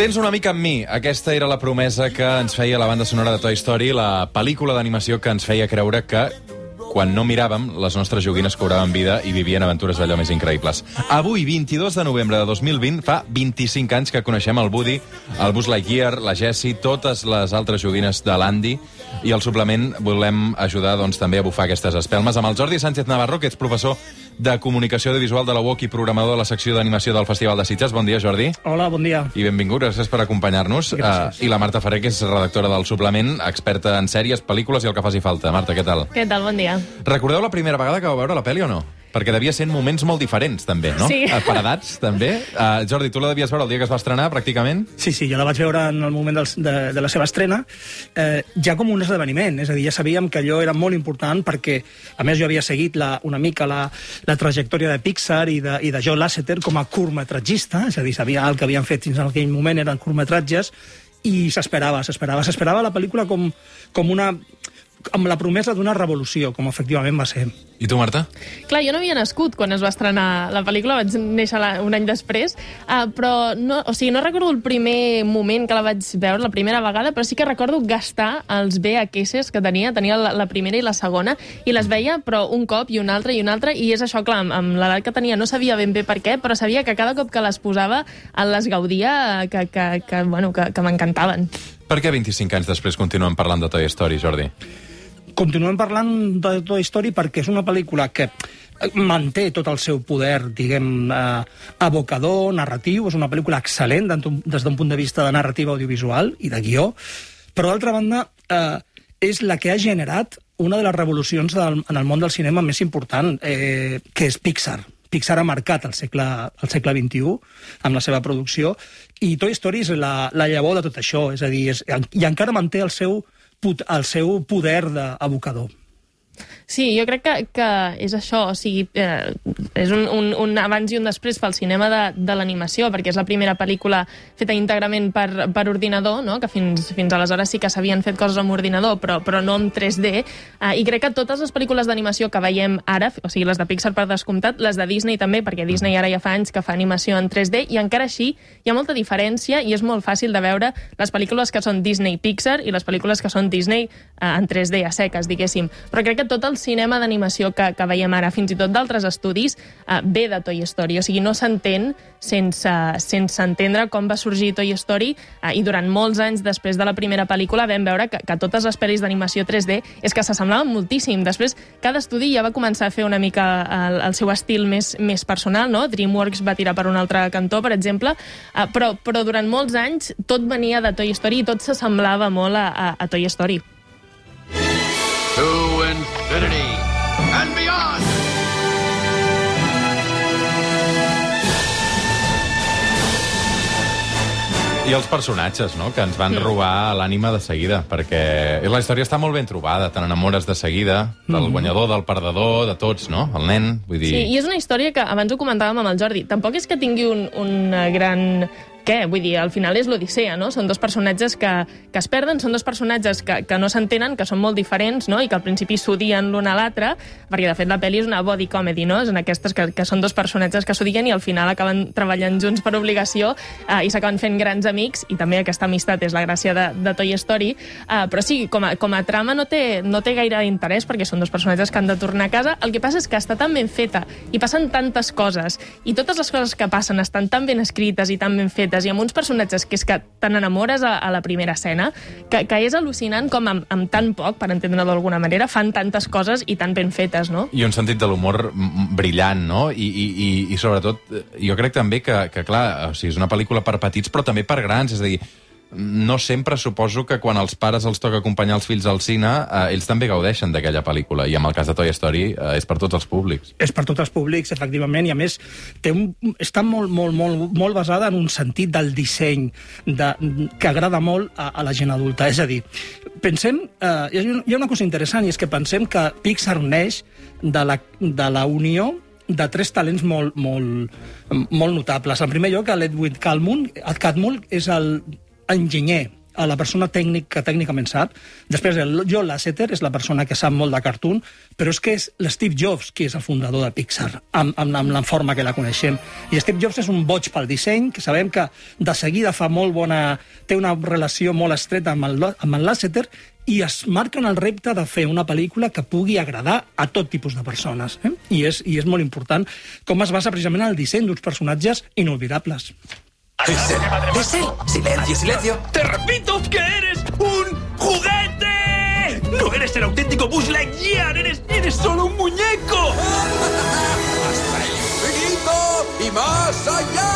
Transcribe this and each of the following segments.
Tens una mica amb mi. Aquesta era la promesa que ens feia la banda sonora de Toy Story, la pel·lícula d'animació que ens feia creure que quan no miràvem, les nostres joguines cobraven vida i vivien aventures d'allò més increïbles. Avui, 22 de novembre de 2020, fa 25 anys que coneixem el Woody, el Buzz Lightyear, la Jessie, totes les altres joguines de l'Andy, i al suplement volem ajudar doncs, també a bufar aquestes espelmes amb el Jordi Sánchez Navarro, que ets professor de Comunicació Audiovisual de la UOC i programador de la secció d'animació del Festival de Sitges. Bon dia, Jordi. Hola, bon dia. I benvingut, gràcies per acompanyar-nos. Uh, I la Marta Ferrer, que és redactora del suplement, experta en sèries, pel·lícules i el que faci falta. Marta, què tal? Què tal? Bon dia. Recordeu la primera vegada que vau veure la pel·li o no? Perquè devia ser en moments molt diferents, també, no? Sí. Per edats, també. Uh, Jordi, tu la devies veure el dia que es va estrenar, pràcticament? Sí, sí, jo la vaig veure en el moment del, de, de la seva estrena, eh, ja com un esdeveniment, és a dir, ja sabíem que allò era molt important perquè, a més, jo havia seguit la, una mica la, la trajectòria de Pixar i de, i de Joe Lasseter com a curtmetratgista, és a dir, sabia el que havien fet fins en aquell moment eren curtmetratges, i s'esperava, s'esperava. S'esperava la pel·lícula com, com una amb la promesa d'una revolució, com efectivament va ser. I tu, Marta? Clar, jo no havia nascut quan es va estrenar la pel·lícula, vaig néixer la, un any després, uh, però no, o sigui, no recordo el primer moment que la vaig veure, la primera vegada, però sí que recordo gastar els VHS que tenia, tenia la, la primera i la segona, i les veia, però un cop i un altre i un altre, i és això, clar, amb, amb l'edat que tenia no sabia ben bé per què, però sabia que cada cop que les posava les gaudia, que, que, que, bueno, que, que m'encantaven. Per què 25 anys després continuem parlant de Toy Story, Jordi? Continuem parlant de Toy Story perquè és una pel·lícula que manté tot el seu poder, diguem, eh, abocador, narratiu, és una pel·lícula excel·lent des d'un punt de vista de narrativa audiovisual i de guió, però d'altra banda eh, és la que ha generat una de les revolucions del, en el món del cinema més important, eh, que és Pixar. Pixar ha marcat el segle, el segle XXI amb la seva producció i Toy Story és la, la llavor de tot això, és a dir, és, i encara manté el seu el seu poder d'abocador. Sí, jo crec que, que és això, o sigui, eh, és un, un, un abans i un després pel cinema de, de l'animació, perquè és la primera pel·lícula feta íntegrament per, per ordinador, no? que fins, fins aleshores sí que s'havien fet coses amb ordinador, però, però no amb 3D, eh, i crec que totes les pel·lícules d'animació que veiem ara, o sigui, les de Pixar per descomptat, les de Disney també, perquè Disney ara ja fa anys que fa animació en 3D, i encara així hi ha molta diferència i és molt fàcil de veure les pel·lícules que són Disney-Pixar i les pel·lícules que són Disney eh, en 3D a seques, diguéssim. Però crec que tot el cinema d'animació que, que veiem ara, fins i tot d'altres estudis, eh, ve de Toy Story. O sigui, no s'entén sense, sense entendre com va sorgir Toy Story eh, i durant molts anys després de la primera pel·lícula vam veure que, que totes les pel·lis d'animació 3D és que s'assemblaven moltíssim. Després, cada estudi ja va començar a fer una mica el, el seu estil més, més personal, no? DreamWorks va tirar per un altre cantó, per exemple, eh, però, però durant molts anys tot venia de Toy Story i tot s'assemblava molt a, a, a Toy Story. Infinity and beyond! I els personatges, no?, que ens van mm. robar l'ànima de seguida, perquè la història està molt ben trobada, te n'enamores de seguida, del mm. guanyador, del perdedor, de tots, no?, el nen, vull dir... Sí, i és una història que abans ho comentàvem amb el Jordi, tampoc és que tingui un, un gran què? Vull dir, al final és l'Odissea, no? Són dos personatges que, que es perden, són dos personatges que, que no s'entenen, que són molt diferents, no? I que al principi s'odien l'un a l'altre, perquè de fet la pel·li és una body comedy, no? És en aquestes que, que són dos personatges que s'odien i al final acaben treballant junts per obligació eh, i s'acaben fent grans amics, i també aquesta amistat és la gràcia de, de Toy Story, eh, però sí, com a, com a trama no té, no té gaire interès perquè són dos personatges que han de tornar a casa. El que passa és que està tan ben feta i passen tantes coses i totes les coses que passen estan tan ben escrites i tan ben fetes i amb uns personatges que és que te n'enamores a, a la primera escena, que, que és al·lucinant com amb, amb tan poc, per entendre-ho d'alguna manera, fan tantes coses i tan ben fetes, no? I un sentit de l'humor brillant, no? I, i, i, I sobretot, jo crec també que, que clar, o sigui, és una pel·lícula per petits, però també per grans, és a dir, no sempre suposo que quan els pares els toca acompanyar els fills al cine, eh, ells també gaudeixen d'aquella pel·lícula. I en el cas de Toy Story eh, és per tots els públics. És per tots els públics, efectivament, i a més té un, està molt, molt, molt, molt basada en un sentit del disseny de, que agrada molt a, a la gent adulta. És a dir, pensem... Eh, hi ha una cosa interessant, i és que pensem que Pixar neix de la, de la unió de tres talents molt, molt, molt notables. En primer lloc, l'Edwin Calmun, Cadmull és el enginyer a la persona tècnic que tècnicament sap. Després, el John Lasseter és la persona que sap molt de cartoon, però és que és l'Steve Jobs qui és el fundador de Pixar, amb, amb, amb la forma que la coneixem. I Steve Jobs és un boig pel disseny, que sabem que de seguida fa molt bona... té una relació molt estreta amb el, amb el Lasseter, i es marquen el repte de fer una pel·lícula que pugui agradar a tot tipus de persones. Eh? I, és, I és molt important com es basa precisament en el disseny d'uns personatges inolvidables. Es él. Es él. Silencio, silencio. ¡Te repito que eres un juguete! ¡No eres el auténtico Buzz Lightyear! ¡Eres, eres solo un muñeco! Hasta el infinito y más allá.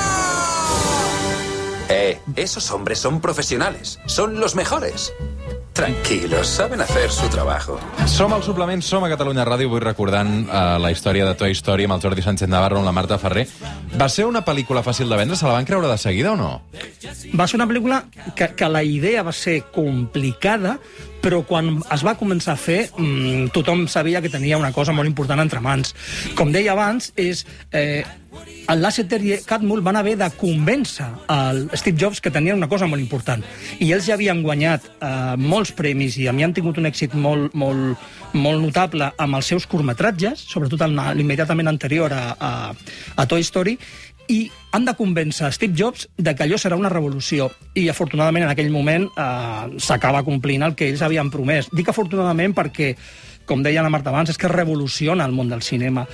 Eh, esos hombres son profesionales. Son los mejores. Tranquilos, saben hacer su trabajo. Som al suplement, som a Catalunya Ràdio, vull recordant uh, la història de Toy Story amb el Jordi Sánchez Navarro, amb la Marta Ferrer. Va ser una pel·lícula fàcil de vendre? Se la van creure de seguida o no? Va ser una pel·lícula que, que la idea va ser complicada, però quan es va començar a fer, mmm, tothom sabia que tenia una cosa molt important entre mans. Com deia abans, és... Eh, el Lasseter i Catmull van haver de convèncer el Steve Jobs que tenien una cosa molt important. I ells ja havien guanyat eh, molts premis i havien tingut un èxit molt, molt, molt notable amb els seus curtmetratges, sobretot l'immediatament anterior a, a, a Toy Story, i han de convèncer Steve Jobs de que allò serà una revolució. I, afortunadament, en aquell moment eh, s'acaba complint el que ells havien promès. Dic afortunadament perquè, com deia la Marta abans, és que revoluciona el món del cinema.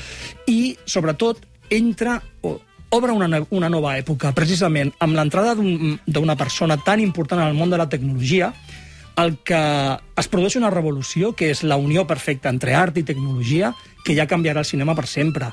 I, sobretot, entra o obre una, una nova època, precisament amb l'entrada d'una un, persona tan important en el món de la tecnologia, el que es produeix una revolució que és la unió perfecta entre art i tecnologia que ja canviarà el cinema per sempre.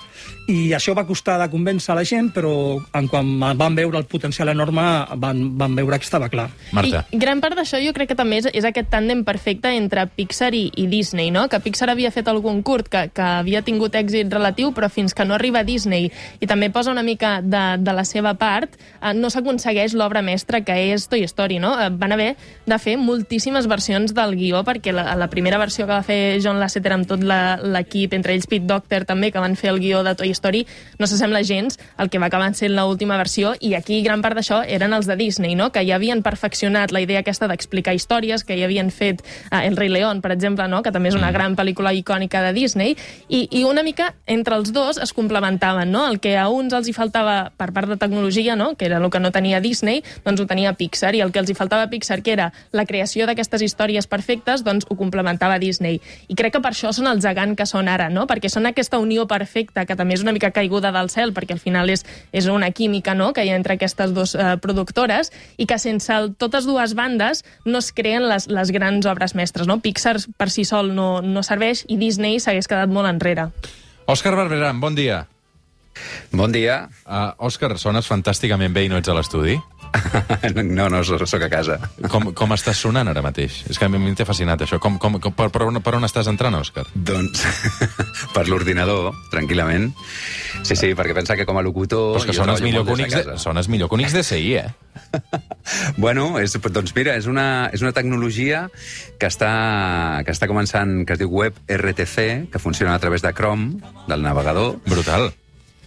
I això va costar de convèncer la gent, però en quan van veure el potencial enorme van, van veure que estava clar. Marta. I gran part d'això jo crec que també és, és aquest tàndem perfecte entre Pixar i, i Disney, no? que Pixar havia fet algun curt que, que havia tingut èxit relatiu, però fins que no arriba a Disney i també posa una mica de, de la seva part, eh, no s'aconsegueix l'obra mestra que és Toy Story. No? Eh, van haver de fer moltíssimes versions del guió, perquè la, la primera versió que va fer John Lasseter amb tot l'equip, entre ells Pete Docter també, que van fer el guió de Toy Story, no s'assembla gens al que va acabar sent l'última versió, i aquí gran part d'això eren els de Disney, no? que ja havien perfeccionat la idea aquesta d'explicar històries, que ja havien fet eh, El rei León, per exemple, no? que també és una gran pel·lícula icònica de Disney, i, i una mica entre els dos es complementaven, no? El que a uns els hi faltava per part de tecnologia, no? que era el que no tenia Disney, doncs ho tenia Pixar, i el que els hi faltava a Pixar, que era la creació d'aquestes històries perfectes, doncs ho complementava Disney. I crec que per això són el gegant que són ara, no? Perquè són aquesta unió perfecta, que també és una mica caiguda del cel, perquè al final és, és una química no? que hi ha entre aquestes dues eh, productores, i que sense el, totes dues bandes no es creen les, les grans obres mestres. No? Pixar per si sol no, no serveix i Disney s'hagués quedat molt enrere. Òscar Barberan, bon dia. Bon dia. Uh, Òscar, sones fantàsticament bé i no ets a l'estudi? no, no, sóc a casa. Com, com estàs sonant ara mateix? És que a mi m'ha fascinat això. Com, com, com, per, per, on, per on estàs entrant, Òscar? Doncs per l'ordinador, tranquil·lament. Sí, sí, perquè pensa que com a locutor... Però és que sones millor, que Unix de, sones millor que Unix DSI, eh? bueno, és, doncs mira, és una, és una tecnologia que està, que està començant, que es diu Web RTC, que funciona a través de Chrome, del navegador. Brutal.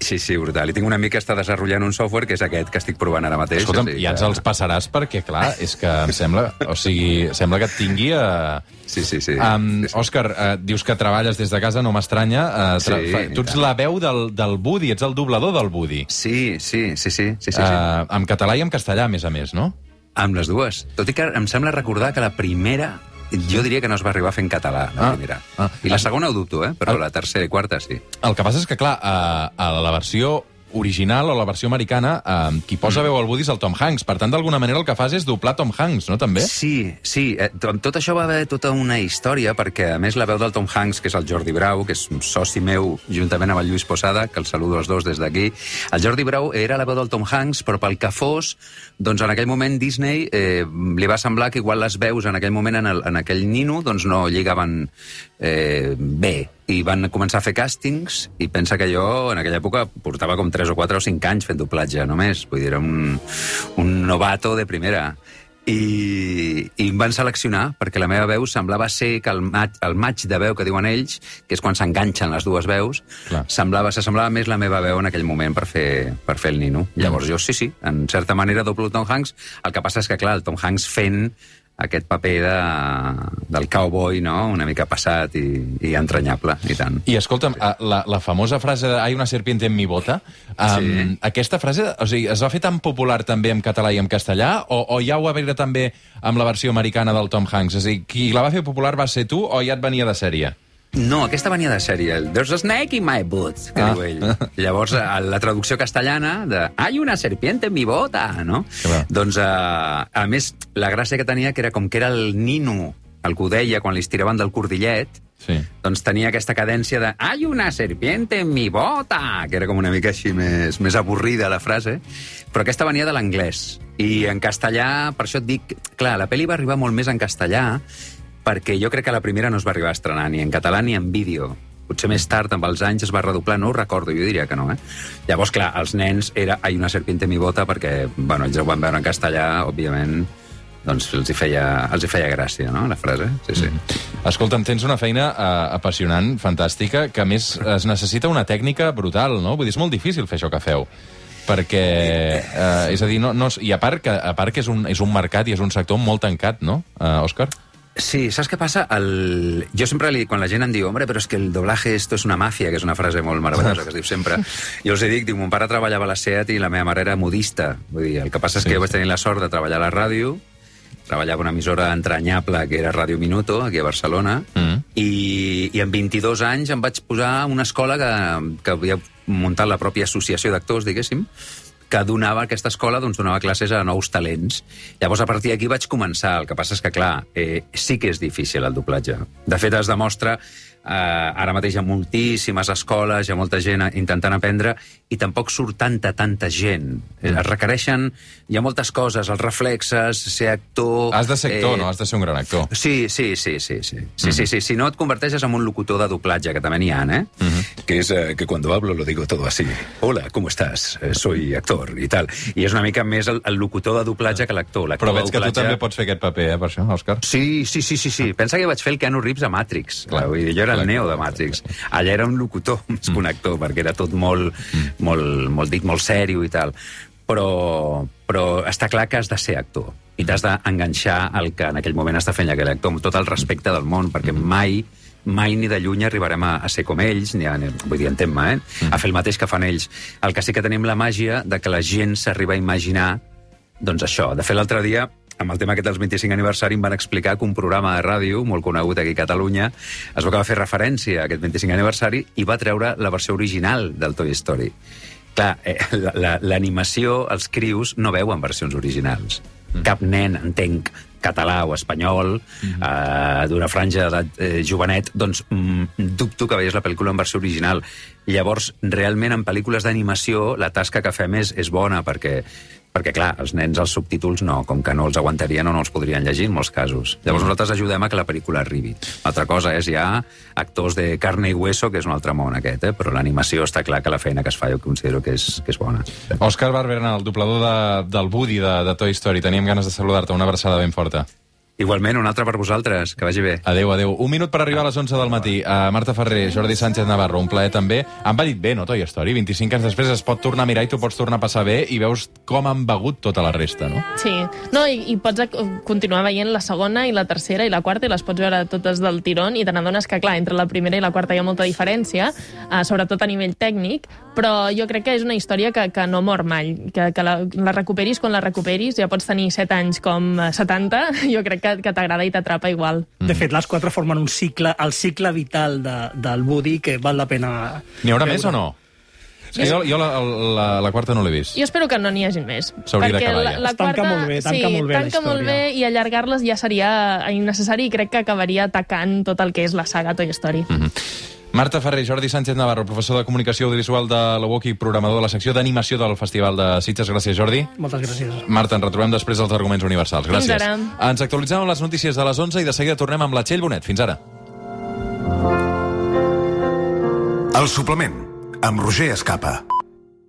Sí, sí, brutal. I tinc un amic que està desenvolupant un software que és aquest que estic provant ara mateix. Escolta'm, sigui ja ens els passaràs perquè, clar, és que em sembla... O sigui, sembla que et tingui a... Sí, sí, sí. Um, sí, sí. Òscar, uh, dius que treballes des de casa, no m'estranya. Uh, Sí, fa... i Tu ets la veu del, del Woody, ets el doblador del Woody. Sí, sí, sí, sí, sí, sí, sí. Uh, en català i en castellà, a més a més, no? Amb les dues. Tot i que em sembla recordar que la primera jo diria que no es va arribar a fer en català, la Ah, primera. ah. I la segona ho dubto, eh? però Ah. la tercera i quarta sí. El que passa és que, clar, a, a la versió original o la versió americana, eh, qui posa veu al Woody és el Tom Hanks. Per tant, d'alguna manera el que fas és doblar Tom Hanks, no, també? Sí, sí. Eh, tot això va haver tota una història, perquè a més la veu del Tom Hanks, que és el Jordi Brau, que és un soci meu, juntament amb el Lluís Posada, que el saludo els dos des d'aquí, el Jordi Brau era la veu del Tom Hanks, però pel que fos, doncs en aquell moment Disney eh, li va semblar que igual les veus en aquell moment en, el, en aquell nino doncs no lligaven eh, bé i van començar a fer càstings i pensa que jo en aquella època portava com 3 o 4 o 5 anys fent doblatge només, vull dir, era un, un novato de primera i, i em van seleccionar perquè la meva veu semblava ser que el maig, el maig de veu que diuen ells, que és quan s'enganxen les dues veus, Clar. semblava, s'assemblava més la meva veu en aquell moment per fer, per fer el nino. Llavors jo, sí, sí, en certa manera doblo Tom Hanks. El que passa és que, clar, el Tom Hanks fent aquest paper de, del cowboy, no?, una mica passat i, i entranyable, i tant. I escolta'm, la, la famosa frase de «Hay una serpiente en mi bota», um, Sí. aquesta frase, o sigui, es va fer tan popular també en català i en castellà, o, o ja ho va veure també amb la versió americana del Tom Hanks? És a dir, qui la va fer popular va ser tu o ja et venia de sèrie? No, aquesta venia de sèrie. el There's a snake in my boot, que Ah. diu ell. Llavors, a la traducció castellana de Hay una serpiente en mi bota, no? Va. Doncs, a, a més, la gràcia que tenia que era com que era el nino el que ho deia quan li estiraven del cordillet, Sí. doncs tenia aquesta cadència de Hay una serpiente en mi bota, que era com una mica així més, més avorrida la frase, però aquesta venia de l'anglès. I en castellà, per això et dic... Clar, la pel·li va arribar molt més en castellà, perquè jo crec que la primera no es va arribar a estrenar ni en català ni en vídeo. Potser més tard, amb els anys, es va redoblar, no ho recordo, jo diria que no, eh? Llavors, clar, els nens era Hay una serpiente en mi bota, perquè, bueno, ells ho van veure en castellà, òbviament, doncs els hi feia, els hi feia gràcia, no?, la frase. Sí, sí. Escolta'm, tens una feina uh, apassionant, fantàstica, que més es necessita una tècnica brutal, no? Vull dir, és molt difícil fer això que feu perquè, eh, és a dir, no, no, i a part que, a part que és, un, és un mercat i és un sector molt tancat, no, uh, Òscar? Sí, saps què passa? El... Jo sempre, li, quan la gent em diu hombre, però és que el doblaje esto es una mafia, que és una frase molt meravellosa que es diu sempre, jo els dic, dic, mon pare treballava a la SEAT i la meva mare era modista. Vull dir, el que passa és Sí, que jo vaig sí. tenir la sort de treballar a la ràdio, treballava una emissora entranyable que era Ràdio Minuto, aquí a Barcelona, Mm. i, i amb 22 anys em vaig posar a una escola que, que havia muntat la pròpia associació d'actors, diguéssim, que donava aquesta escola, doncs donava classes a nous talents. Llavors, a partir d'aquí vaig començar. El que passa és que, clar, eh, sí que és difícil el doblatge. De fet, es demostra eh, ara mateix hi ha moltíssimes escoles, hi ha molta gent intentant aprendre, i tampoc surt tanta, tanta gent. Eh, Es requereixen... Hi ha moltes coses, els reflexes, ser actor... Has de ser actor, eh, no? Has de ser un gran actor. Sí, sí, sí, sí, sí. Sí, sí, sí. Si no et converteixes en un locutor de doblatge, que també n'hi ha, eh? Que es eh, que cuando hablo lo digo todo así. Hola, ¿cómo estás? Eh, soy actor i tal. I és una mica més el, el locutor de doblatge que l'actor. L'actor Però veig que tu doblatge- també pots fer aquest paper, eh, per això, Òscar? Sí, sí, sí, sí, sí. Pensa que vaig fer el Keanu Reeves a Matrix. Clar. Clar, vull dir, jo era el Neo de Matrix. Allà era un locutor un actor, perquè era tot molt, molt, molt dit, molt sèrio i tal. Però, però està clar que has de ser actor i t'has d'enganxar el que en aquell moment està fent aquell actor, amb tot el respecte del món, perquè mai mai ni de lluny arribarem a, a ser com ells, ni a, ni, vull dir, entén-me, eh? a fer el mateix que fan ells. El que sí que tenim la màgia de que la gent s'arriba a imaginar doncs això, de fet l'altre dia amb el tema aquest dels 25 aniversari em van explicar que un programa de ràdio molt conegut aquí a Catalunya es va fer referència a aquest 25 aniversari i va treure la versió original del Toy Story. Clar, eh, la- la- l'animació, els crius, no veuen versions originals. Cap nen, entenc, català o espanyol, eh, d'una franja d'edat eh, jovenet, doncs mm, dubto que veiés la pel·lícula en versió original. Llavors, realment, en pel·lícules d'animació, la tasca que fem és, és bona, perquè, perquè, clar, els nens els subtítols no, com que no els aguantarien o no els podrien llegir en molts casos. Llavors nosaltres ajudem a que la pel·lícula arribi. Altra cosa és ja actors de carne i hueso, que és un altre món aquest, eh? però l'animació està clar que la feina que es fa jo considero que és, que és bona. Òscar Barberna, el doblador de, del Woody de, de Toy Story. Teníem ganes de saludar-te. Una abraçada ben forta. Igualment, un altre per vosaltres, que vagi bé. Adéu, adéu. Un minut per arribar a les 11 del matí. Uh, Marta Ferrer, Jordi Sánchez Navarro, un plaer també. Han ballit bé, no, Toy Story? 25 anys després es pot tornar a mirar i tu pots tornar a passar bé i veus com han begut tota la resta, no? Sí, no, i, i pots continuar veient la segona i la tercera i la quarta i les pots veure totes del tirón i te n'adones que, clar, entre la primera i la quarta hi ha molta diferència, eh, sobretot a nivell tècnic, però jo crec que és una història que, que no mor mai, que, que la, la recuperis quan la recuperis, ja pots tenir 7 anys com eh, 70, jo crec que, que t'agrada i t'atrapa igual. De fet, les quatre formen un cicle, el cicle vital de, del Woody, que val la pena... N'hi haurà veure. més o no? Que jo, jo la, la, la quarta no l'he vist. Jo espero que no n'hi hagi més. S'hauria perquè d'acabar la, ja. la tanca quarta, molt bé, tanca sí, molt bé la tanca molt bé i allargar-les ja seria innecessari i crec que acabaria atacant tot el que és la saga Toy Story. Mhm. Marta Ferrer, Jordi Sánchez Navarro, professor de Comunicació Audiovisual de la UOC i programador de la secció d'animació del Festival de Sitges. Gràcies, Jordi. Moltes gràcies. Marta, ens retrobem després dels arguments universals. Fins Gràcies. ara. Ens actualitzem amb les notícies de les 11 i de seguida tornem amb la Txell Bonet. Fins ara. El suplement, amb Roger Escapa.